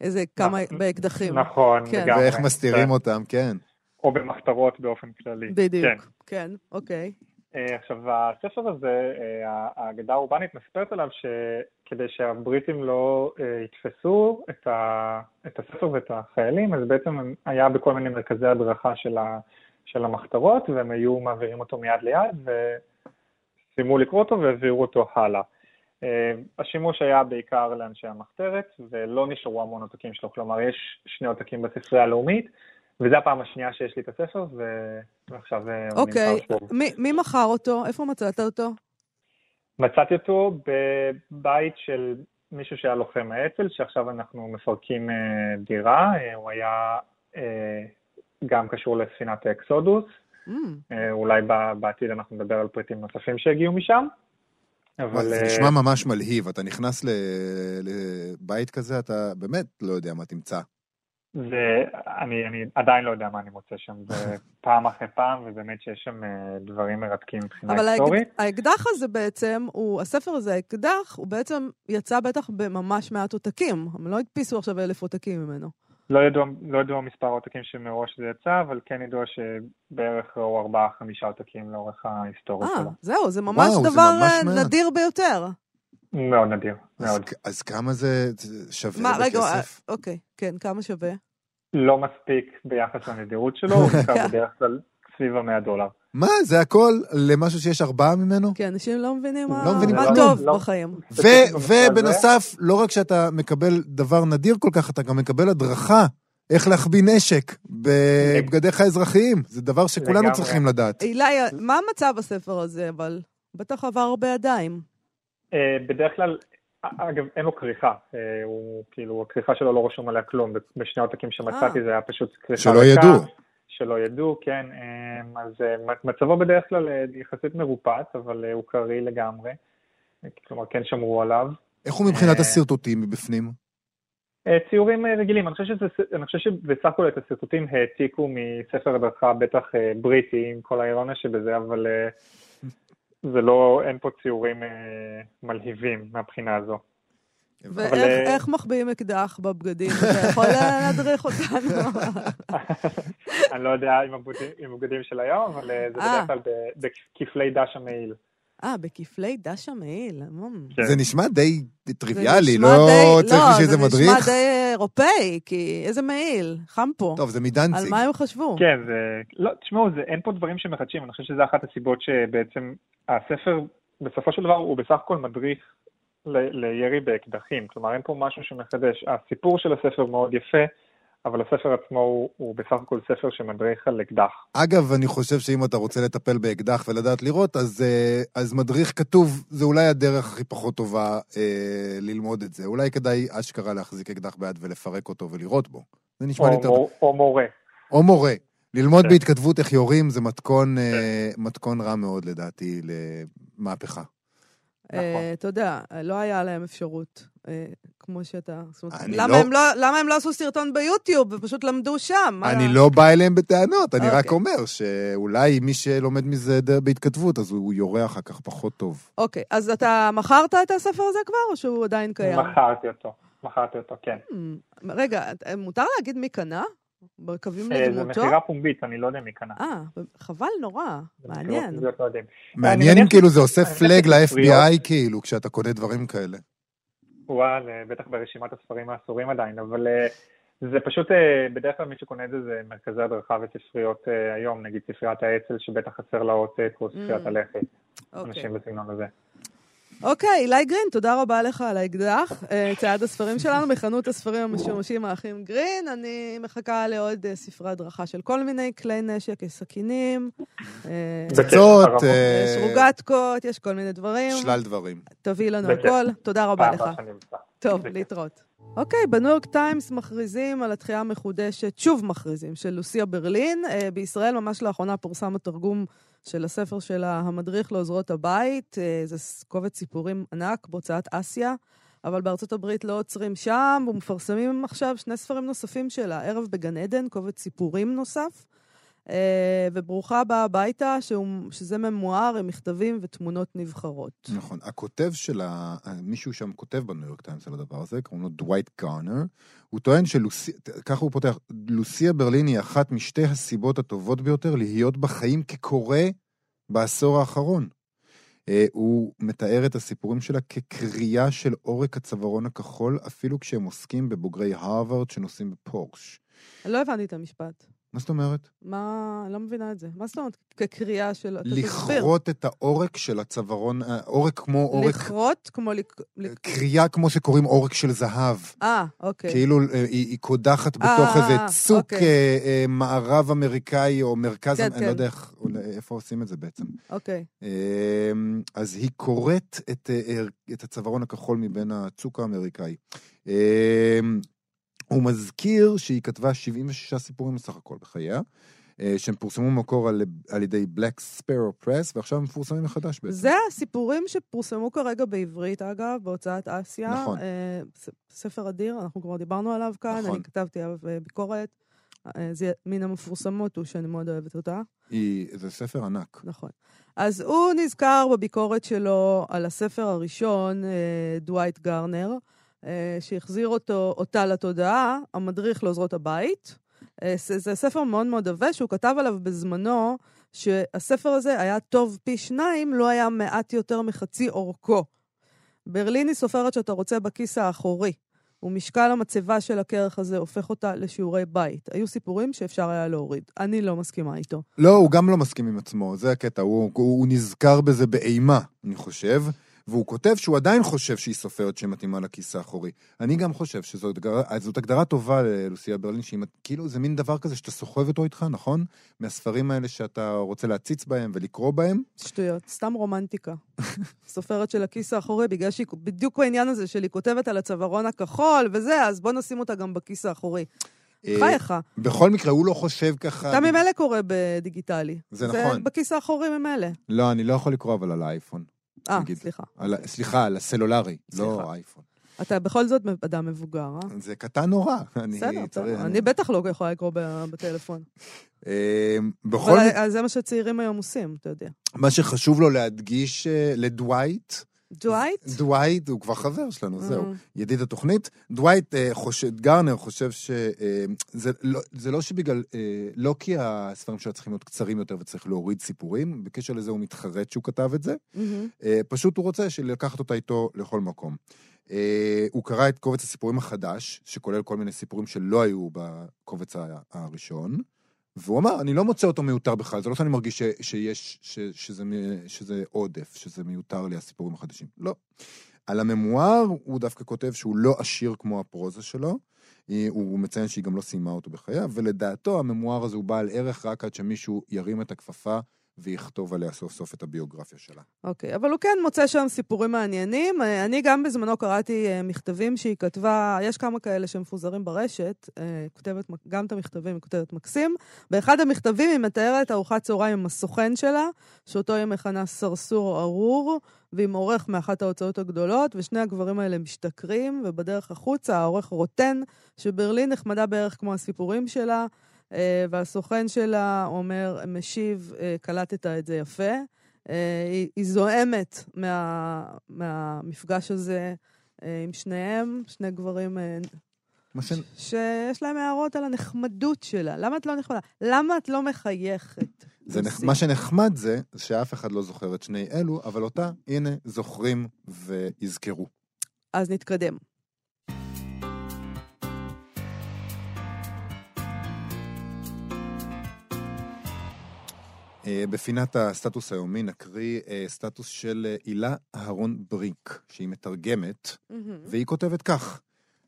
באיזה כמה, באקדחים. נכון, כן. לגמרי. ואיך מסתירים אותם, כן. או במחתרות באופן כללי. בדיוק, כן, כן אוקיי. אה, עכשיו, הספר הזה, אה, האגדה האורבנית מספרת עליו שכדי שהבריטים לא אה, יתפסו את, ה, את הספר ואת החיילים, אז בעצם היה בכל מיני מרכזי הדרכה של, ה, של המחתרות, והם היו מעבירים אותו מיד ליד, וסיימו לקרוא אותו והעבירו אותו הלאה. השימוש היה בעיקר לאנשי המחתרת, ולא נשארו המון עותקים שלו, כלומר יש שני עותקים בספרייה הלאומית, וזו הפעם השנייה שיש לי את הספר, ועכשיו הוא אוקיי. נמצא שוב. אוקיי, מי מכר אותו? איפה מצאת אותו? מצאתי אותו בבית של מישהו שהיה לוחם האצ"ל, שעכשיו אנחנו מפרקים אה, דירה, אה, הוא היה אה, גם קשור לספינת האקסודוס, mm. אולי בעתיד אנחנו נדבר על פריטים נוספים שהגיעו משם. אבל... זה אה, נשמע ממש מלהיב, אתה נכנס לבית כזה, אתה באמת לא יודע מה תמצא. זה, אני, אני עדיין לא יודע מה אני מוצא שם, זה פעם אחרי פעם, ובאמת שיש שם אה, דברים מרתקים מבחינה אבל היסטורית. האקדח הזה בעצם, הוא, הספר הזה, האקדח, הוא בעצם יצא בטח בממש מעט עותקים. הם לא הדפיסו עכשיו אלף עותקים ממנו. לא ידוע, לא ידוע מספר העותקים שמראש זה יצא, אבל כן ידוע שבערך ראו ארבעה-חמישה עותקים לאורך ההיסטוריה אה, שלו. זהו, זה ממש וואו, זה דבר ממש אה, מעט. נדיר ביותר. מאוד נדיר, אז, מאוד. אז כמה זה זה שווה מה, רגע, אה, בכסף? אוקיי, כן, כמה שווה? לא מספיק ביחס לנדירות שלו, הוא נמכר כן. בדרך כלל סביב המאה דולר. מה, זה הכל למשהו שיש ארבעה ממנו? כי אנשים לא מבינים מה, לא מבינים מה. טוב לא. בחיים. ובנוסף, לא רק שאתה מקבל דבר נדיר כל כך, אתה גם מקבל הדרכה איך להחביא נשק בבגדיך האזרחיים. זה דבר שכולנו לגמרי. צריכים לדעת. אילי, מה המצב בספר הזה, אבל? בטח עבר הרבה ידיים. אה, בדרך כלל, אגב, אין לו כריכה. אה, הוא, כאילו, הכריכה שלו לא רשום עליה כלום. בשני עותקים שמצאתי זה היה פשוט כריכה שלא ידעו. שלא ידעו, כן. אה, אז אה, מצבו בדרך כלל אה, יחסית מרופט, אבל אה, הוא קריא לגמרי. כלומר, כן שמרו עליו. איך הוא מבחינת השרטוטים מבפנים? ציורים רגילים, אני חושב, שזה, אני חושב שבסך הכל את השרטוטים העתיקו מספר הדרכה בטח בריטי, עם כל האירוניה שבזה, אבל זה לא, אין פה ציורים מלהיבים מהבחינה הזו. ואיך אה, מחביאים אקדח בבגדים? אתה יכול להדריך אותנו? אני לא יודע עם הבגדים, של היום, אבל אה, זה אה. בדרך כלל ב- בכפלי דש המעיל. אה, בכפלי דש המעיל. כן. זה נשמע די טריוויאלי, לא צריך בשביל זה לא, זה מדריך? נשמע די אירופאי, כי איזה מעיל, חם פה. טוב, זה על מדנציג. מה הם חשבו? כן, זה... לא, תשמעו, זה, אין פה דברים שמחדשים, אני חושב שזו אחת הסיבות שבעצם הספר, בסופו של דבר, הוא בסך הכל מדריך ל- לירי באקדחים. כלומר, אין פה משהו שמחדש. הסיפור של הספר מאוד יפה, אבל הספר עצמו הוא, הוא בסך הכל ספר שמדריך על אקדח. אגב, אני חושב שאם אתה רוצה לטפל באקדח ולדעת לירות, אז, אה, אז מדריך כתוב, זה אולי הדרך הכי פחות טובה אה, ללמוד את זה. אולי כדאי אשכרה להחזיק אקדח ביד ולפרק אותו ולירות בו. זה נשמע לי יותר... מור, או מורה. או מורה. ללמוד כן. בהתכתבות איך יורים זה מתכון, אה, מתכון רע מאוד לדעתי למהפכה. אה, נכון. אתה יודע, לא היה להם אפשרות, אה, כמו שאתה... למה לא- הם לא- למה הם לא עשו סרטון ביוטיוב ופשוט למדו שם? אני לא בא אליהם בטענות, אני רק אוקיי. אומר שאולי מי שלומד מזה בהתכתבות, אז הוא יורה אחר כך פחות טוב. אוקיי, אז אתה מכרת את הספר הזה כבר, או שהוא עדיין קיים? מכרתי אותו, מכרתי אותו, כן. Hmm, רגע, מותר להגיד מי קנה? בקווים אה, זה לדמותו? מכירה פומבית, אני לא יודע מי קנה. אה, חבל נורא, זה מעניין. לא. מעניין אם כאילו זה עושה פלג ל-FBI כאילו, כשאתה קונה דברים כאלה. וואלה, בטח ברשימת הספרים האסורים עדיין, אבל אה, זה פשוט, אה, בדרך כלל מי שקונה את זה זה מרכזי הדרכה וספריות היום, נגיד ספריית האצ"ל שבטח חסר לה עותק, או ספריית Mm. הלח"י, אוקיי. אנשים בסגנון הזה. אוקיי, אילי גרין, תודה רבה לך על האקדח. אה, צעד הספרים שלנו מחנות הספרים המשומשים האחים גרין. אני מחכה לעוד אה, ספרי הדרכה של כל מיני כלי נשק, יש סכינים, אה, פצצות, יש רוגטקות, יש כל מיני דברים. שלל דברים. תביא לנו. הכל. תודה רבה לך. טוב. להתראות. אוקיי, בניו יורק טיימס מכריזים על התחייה המחודשת, שוב מכריזים, של לוסיה ברלין. אה, בישראל ממש לאחרונה פורסם התרגום של הספר שלה, המדריך לעוזרות הבית. אה, זה קובץ סיפורים ענק בהוצאת אסיה, אבל בארצות הברית לא עוצרים שם, ומפרסמים עכשיו שני ספרים נוספים שלה, ערב בגן עדן, קובץ סיפורים נוסף. אה, וברוכה הבאה הביתה, שהוא, שזה ממואר עם מכתבים ותמונות נבחרות. נכון. הכותב של ה... מישהו שם כותב בניו יורק טיימס על הדבר הזה, קוראים לו דווייט גארנר. הוא טוען שלוסיה, ככה הוא פותח, לוסיה ברלין היא אחת משתי הסיבות הטובות ביותר להיות בחיים כקורא בעשור האחרון. אה, הוא מתאר את הסיפורים שלה ככרייה של עורק הצווארון הכחול, אפילו כשהם עוסקים בבוגרי הרווארד שנוסעים בפורש. לא הבנתי את המשפט. מה זאת אומרת? מה, אני לא מבינה את זה. מה זאת אומרת ככרייה של... לכרות את העורק של הצווארון, אה, עורק כמו עורק, לכרות? כמו קריאה כמו שקוראים עורק של זהב. אה, אוקיי. כאילו אה, היא, היא קודחת אה, בתוך אה, איזה אה, צוק אוקיי. אה, אה, מערב אמריקאי או מרכז, כן, אני כן. לא יודע איך, איפה עושים את זה בעצם. אוקיי. אה, אז היא קוראת את, אה, את הצווארון הכחול מבין הצוק האמריקאי. הוא מזכיר שהיא כתבה 76 סיפורים בסך הכל בחייה. אה, שהם פורסמו במקור על, על ידי Black Sparrow Press, ועכשיו הם מפורסמים מחדש בעצם. זה הסיפורים שפורסמו כרגע בעברית, אגב, בהוצאת אסיה. נכון. אה, ספר אדיר, אנחנו כבר דיברנו עליו כאן, נכון. אני כתבתי עליו אה, ביקורת. אה, זה מן המפורסמות הוא שאני מאוד אוהבת אותה. היא, זה ספר ענק. נכון. אז הוא נזכר בביקורת שלו על הספר הראשון, דווייט גרנר, שהחזיר אותו, אותה לתודעה, המדריך לעוזרות הבית. אה, זה, ספר מאוד מאוד עבה, שהוא כתב עליו בזמנו, שהספר הזה היה טוב פי שניים, לא היה מעט יותר מחצי אורכו. ברליני סופרת שאתה רוצה בכיס האחורי, ומשקל המצבה של הכרך הזה הופך אותה לשיעורי בית. היו סיפורים שאפשר היה להוריד. אני לא מסכימה איתו. לא, הוא גם לא מסכים עם עצמו, זה הקטע, הוא, הוא, הוא נזכר בזה באימה, אני חושב, והוא כותב שהוא עדיין חושב שהיא סופרת שמתאימה לכיס האחורי. אני גם חושב שזאת הגדרה, הגדרה טובה ללוסיה ברלין, שהיא כאילו זה מין דבר כזה שאתה סוחב אותו איתך, נכון? מהספרים האלה שאתה רוצה להציץ בהם ולקרוא בהם. שטויות, סתם רומנטיקה. סופרת של הכיס האחורי, בגלל שהיא, בדיוק בעניין הזה של היא כותבת על הצווארון הכחול וזה, אז בוא נשים אותה גם בכיס האחורי. אה, חייך. בכל מקרה, הוא לא חושב ככה... אתה ממילא קורא בדיגיטלי. זה נכון. זה בכיס האחורי ממילא. לא, אני לא יכול לקרוא אבל על האייפון. אה. סליחה. על, סליחה, על הסלולרי, לא סליחה. אייפון. אתה בכל זאת אדם מבוגר, אה? זה קטן נורא. אני בסדר, בסדר. אני בטח לא יכולה לקרוא בטלפון. אה, בכל אבל זה מה שצעירים היום עושים, אתה יודע. מה שחשוב לו להדגיש אה, לדווייט, דווייט? דווייט הוא כבר חבר שלנו, זהו, אה. ידיד התוכנית. דווייט אה, חושב, גרנר חושב שזה לא, זה לא שבגלל, אה, לא כי הספרים שלו צריכים להיות קצרים יותר וצריך להוריד סיפורים, בקשר לזה הוא מתחרט שהוא כתב את זה. מהמם. אה, פשוט הוא רוצה לקחת אותה איתו לכל מקום. אה, הוא קרא את קובץ הסיפורים החדש, שכולל כל מיני סיפורים שלא היו בקובץ הראשון, והוא אמר, אני לא מוצא אותו מיותר בכלל, זה לא שאני מרגיש ש, שיש, ש, שזה, שזה עודף, שזה מיותר לי הסיפורים החדשים. לא. על הממואר הוא דווקא כותב שהוא לא עשיר כמו הפרוזה שלו, אה, הוא מציין שהיא גם לא סיימה אותו בחייו, ולדעתו הממואר הזה הוא בעל ערך רק עד שמישהו ירים את הכפפה ויכתוב עליה סוף סוף את הביוגרפיה שלה. אוקיי, אבל הוא כן מוצא שם סיפורים מעניינים. אה, אני גם בזמנו קראתי אה, מכתבים שהיא כתבה, יש כמה כאלה שמפוזרים ברשת, אה, כותבת, גם את המכתבים היא כותבת מקסים. באחד המכתבים היא מתארת ארוחת צהריים עם הסוכן שלה, שאותו היא מכנה סרסור ארור, ועם עורך מאחת ההוצאות הגדולות, ושני הגברים האלה משתכרים, ובדרך החוצה העורך רוטן, שברלין נחמדה בערך כמו הסיפורים שלה, והסוכן שלה אומר, משיב, אה, קלטת את זה יפה. אה, היא, היא זועמת מה, מהמפגש הזה אה, עם שניהם, שני גברים אה, ש... שיש להם הערות על הנחמדות שלה. למה את לא נחמדה? למה את לא מחייכת? זה נח... מה שנחמד זה שאף אחד לא זוכר את שני אלו, אבל אותה, הנה, זוכרים ויזכרו. אז נתקדם. בפינת הסטטוס היומי נקריא אה, סטטוס של אה, הילה אהרון בריק, שהיא מתרגמת, והיא כותבת כך: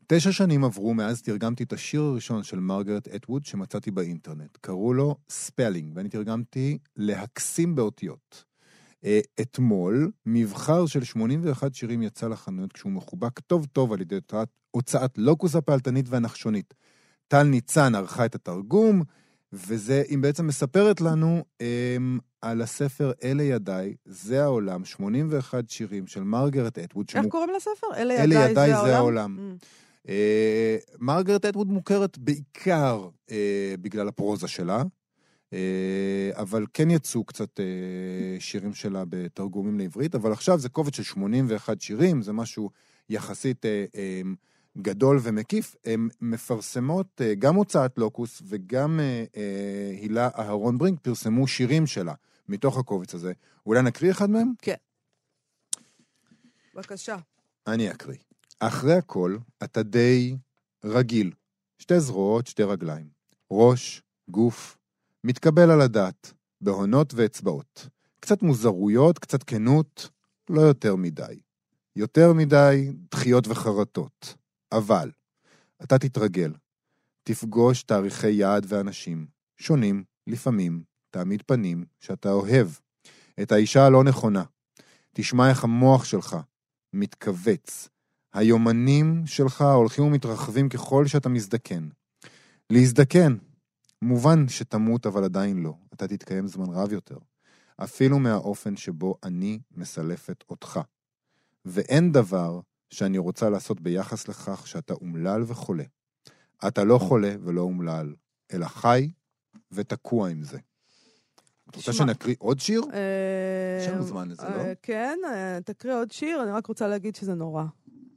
תשע שנים עברו מאז תרגמתי את השיר הראשון של מרגרט אטווד שמצאתי באינטרנט. קראו לו Spelling, ואני תרגמתי להקסים באותיות. אה, אתמול, מבחר של 81 שירים יצא לחנויות כשהוא מחובק טוב טוב על ידי הוצאת לוקוס הפעלתנית והנחשונית. טל ניצן ערכה את התרגום, וזה, היא בעצם מספרת לנו אמ, על הספר אלה ידיי, זה העולם, 81 שירים של מרגרט אטווד, איך קוראים לספר? אלה אלה ידיי ידיי זה זה העולם? העולם. Mm. אה, מרגרט אטווד מוכרת בעיקר אה, בגלל הפרוזה שלה, אה, אבל כן יצאו קצת אה, שירים שלה בתרגומים לעברית, אבל עכשיו זה קובץ של 81 שירים, זה משהו יחסית אה, אה, גדול ומקיף. הן מפרסמות, אה, גם הוצאת לוקוס וגם אה, אה, הילה אהרון ברינק פרסמו שירים שלה מתוך הקובץ הזה. אולי נקריא אחד מהם? בבקשה. אני אקריא. אחרי הכל, אתה די רגיל. שתי זרועות, שתי רגליים. ראש, גוף, מתקבל על הדעת, בהונות ואצבעות. קצת מוזרויות, קצת כנות, לא יותר מדי. יותר מדי דחיות וחרטות. אבל, אתה תתרגל. תפגוש תאריכי יעד ואנשים, שונים, לפעמים, תעמיד פנים שאתה אוהב. את האישה הלא נכונה. תשמע איך המוח שלך מתכווץ. היומנים שלך הולכים ומתרחבים ככל שאתה מזדקן. להזדקן, מובן שתמות, אבל עדיין לא. אתה תתקיים זמן רב יותר. אפילו מהאופן שבו אני מסלפת אותך. ואין דבר שאני רוצה לעשות ביחס לכך שאתה אומלל וחולה. אתה לא חולה ולא אומלל, אלא חי ותקוע עם זה. את רוצה שנקריא עוד שיר? אה, יש לנו זמן לזה, לא? אה, כן, אה, תקריא עוד שיר, אני רק רוצה להגיד שזה נורא.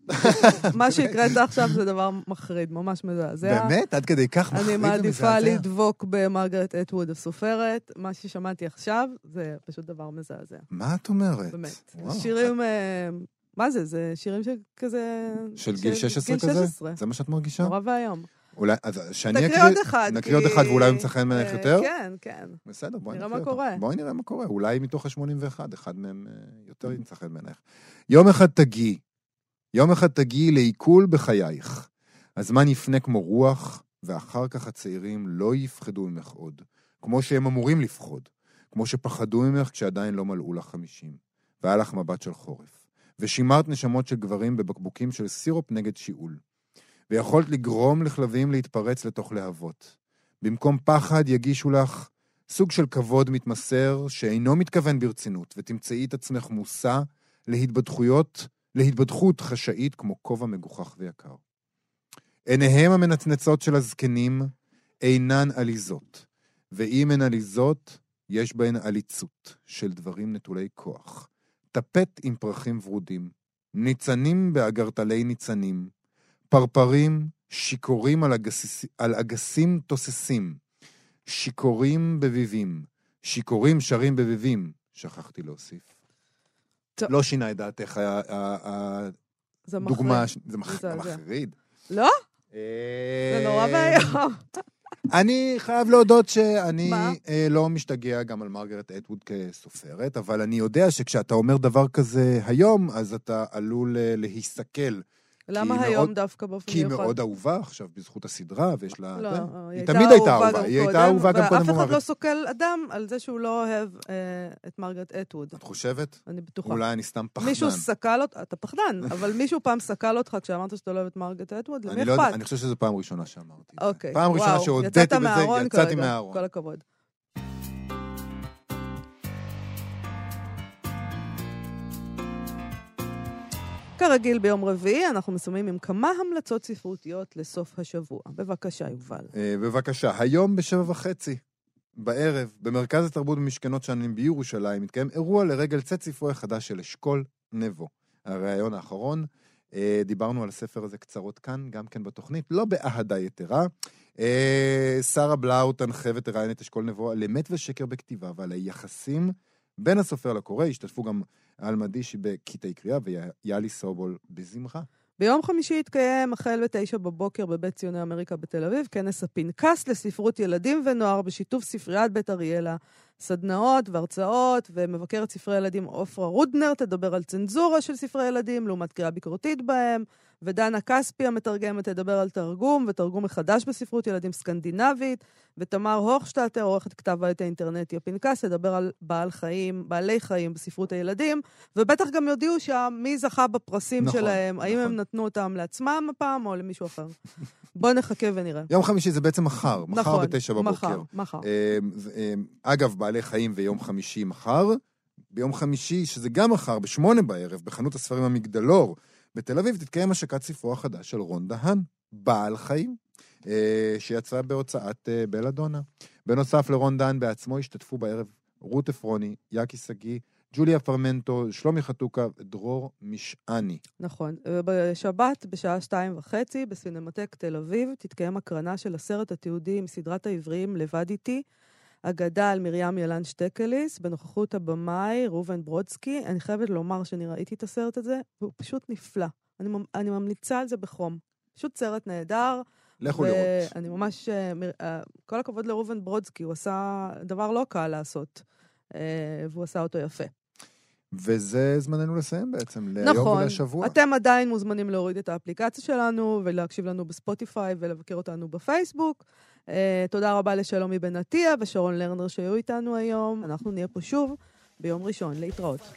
מה שהקראת עכשיו זה דבר מחריד, ממש מזעזע. באמת? עד כדי כך מחריד אני ומזעזע? מעדיפה לדבוק במרגרט אטווד הסופרת. מה ששמעתי עכשיו זה פשוט דבר מזעזע. מה את אומרת? באמת. שירים... מה זה? זה שירים שכזה... של גיל 16 גיל כזה? 16. זה מה שאת מרגישה? נורא ואיום. אולי, אז שאני אקריא... עוד אחד. נקריא עוד אחד ואולי הוא ימצא חן בעינייך אה, יותר? כן, כן. בסדר, בואי נראה מה. קורה. בואי נראה מה קורה. אולי מתוך ה-81, אחד מהם אה, יותר ימצא חן בעינייך. יום אחד תגיעי, יום אחד תגיעי לעיכול בחייך. הזמן יפנה כמו רוח, ואחר כך הצעירים לא יפחדו ממך עוד, כמו שהם אמורים לפחוד, כמו שפחדו ממך כשעדיין לא מלאו לך חמישים, והיה לך מבט של חורף, ושימרת נשמות של גברים בבקבוקים של סירופ נגד שיעול, ויכולת לגרום לכלבים להתפרץ לתוך להבות. במקום פחד יגישו לך סוג של כבוד מתמסר שאינו מתכוון ברצינות, ותמצאי את עצמך מושא להתבדחויות, להתבדחות חשאית כמו כובע מגוחך ויקר. עיניהם המנצנצות של הזקנים אינן עליזות, ואם הן עליזות, יש בהן עליצות של דברים נטולי כוח. טפט עם פרחים ורודים, ניצנים באגרטלי ניצנים, פרפרים שיכורים על, אגס... על אגסים תוססים, שיכורים בביבים, שיכורים שרים בביבים, שכחתי להוסיף. טוב. לא שינה את דעתך ה- ה- זה הדוגמה, מחריד. זה. מחריד. לא? אה, זה נורא ואיום. אני חייב להודות שאני? אה, לא משתגע גם על מרגרט אטווד כסופרת, אבל אני יודע שכשאתה אומר דבר כזה היום, אז אתה עלול אה, להיסכל. למה מאוד- היום דווקא באופן כי היא מיוחד? מאוד אהובה עכשיו בזכות הסדרה, ויש לה... לא. היא היא תמיד הייתה אהובה, היא הייתה קודם, אהובה גם קודם ואף אחד. לא סוקל אדם על זה שהוא לא אוהב אה, את מרגרט אטווד. את חושבת? אני בטוחה. אולי אני סתם פחדן. מישהו סקל אותך, אתה פחדן, אבל מישהו פעם סקל אותך כשאמרת שאתה לא אוהב את מרגרט אטווד? למי לא אכפת? אני חושב שזו פעם ראשונה שאמרתי. אוקיי, פעם ראשונה שהודיתי בזה, יצאתי מהארון. כל הכבוד. כרגיל ביום רביעי, אנחנו מסיימים עם כמה המלצות ספרותיות לסוף השבוע. בבקשה, יובל. אה, בבקשה, היום בשבע וחצי בערב, במרכז התרבות במשכנות שנים בירושלים, מתקיים אירוע לרגל צאת ספרו החדש של אשכול נבו. הריאיון האחרון, אה, דיברנו על הספר הזה קצרות כאן, גם כן בתוכנית, לא באהדה יתרה. אה, שרה בלאו תנחה ותראיין את אשכול נבו על אמת ושקר בכתיבה ועל היחסים בין הסופר לקורא. השתתפו גם עלמה דישי בקטעי קריאה ויאלי סובול בזמרה. ביום חמישי יתקיים החל בתשע בבוקר בבית ציוני אמריקה בתל אביב, כנס הפנקס לספרות ילדים ונוער בשיתוף ספריית בית אריאלה. סדנאות והרצאות, ומבקרת ספרי ילדים עופרה רודנר תדבר על צנזורה של ספרי ילדים לעומת קריאה ביקורתית בהם, ודנה כספי המתרגמת תדבר על תרגום ותרגום מחדש בספרות ילדים סקנדינבית, ותמר הוכשטטר, עורכת כתב העת האינטרנטי הפנקס, תדבר על בעל חיים, בעלי חיים בספרות הילדים, ובטח גם יודיעו שם מי זכה בפרסים נכון, שלהם, האם נכון. הם נתנו אותם לעצמם הפעם או למישהו אחר. בואו נחכה ונראה. יום חמישי זה בעצם מחר, מחר נכון, בתשע בבוקר. מחר, מחר. ו- אה, אגב, בעלי חיים ויום חמישי מחר. ביום חמישי, שזה גם מחר, בשמונה בערב, בחנות הספרים המגדלור בתל אביב, תתקיים השקת ספרו החדש של רון דהן, בעל חיים, אה, שיצא בהוצאת אה, בלאדונה. בנוסף לרון דהן בעצמו השתתפו בערב רות עפרוני, יאקי שגיא, ג'וליה פרמנטו, שלומי חתוקה ודרור משעני. נכון. בשבת, בשעה שתיים וחצי, בסינמטק תל אביב, תתקיים הקרנה של הסרט התיעודי עם סדרת העבריים לבד איתי, אגדה על מרים ילן שטקליס, בנוכחות הבמאי ראובן ברודסקי. אני חייבת לומר שאני ראיתי את הסרט הזה, והוא פשוט נפלא. אני, אני ממליצה על זה בחום. פשוט סרט נהדר. לכו לראות. ואני ממש... אה, אה, כל הכבוד לראובן ברודסקי, הוא עשה דבר לא קל לעשות, אה, והוא עשה אותו יפה. וזה זמננו לסיים בעצם, להיום נכון. ולשבוע. אתם עדיין מוזמנים להוריד את האפליקציה שלנו ולהקשיב לנו בספוטיפיי ולבקר אותנו בפייסבוק. Uh, תודה רבה לשלומי בן עטיה ושרון לרנר שהיו איתנו היום. אנחנו נהיה פה שוב ביום ראשון. להתראות.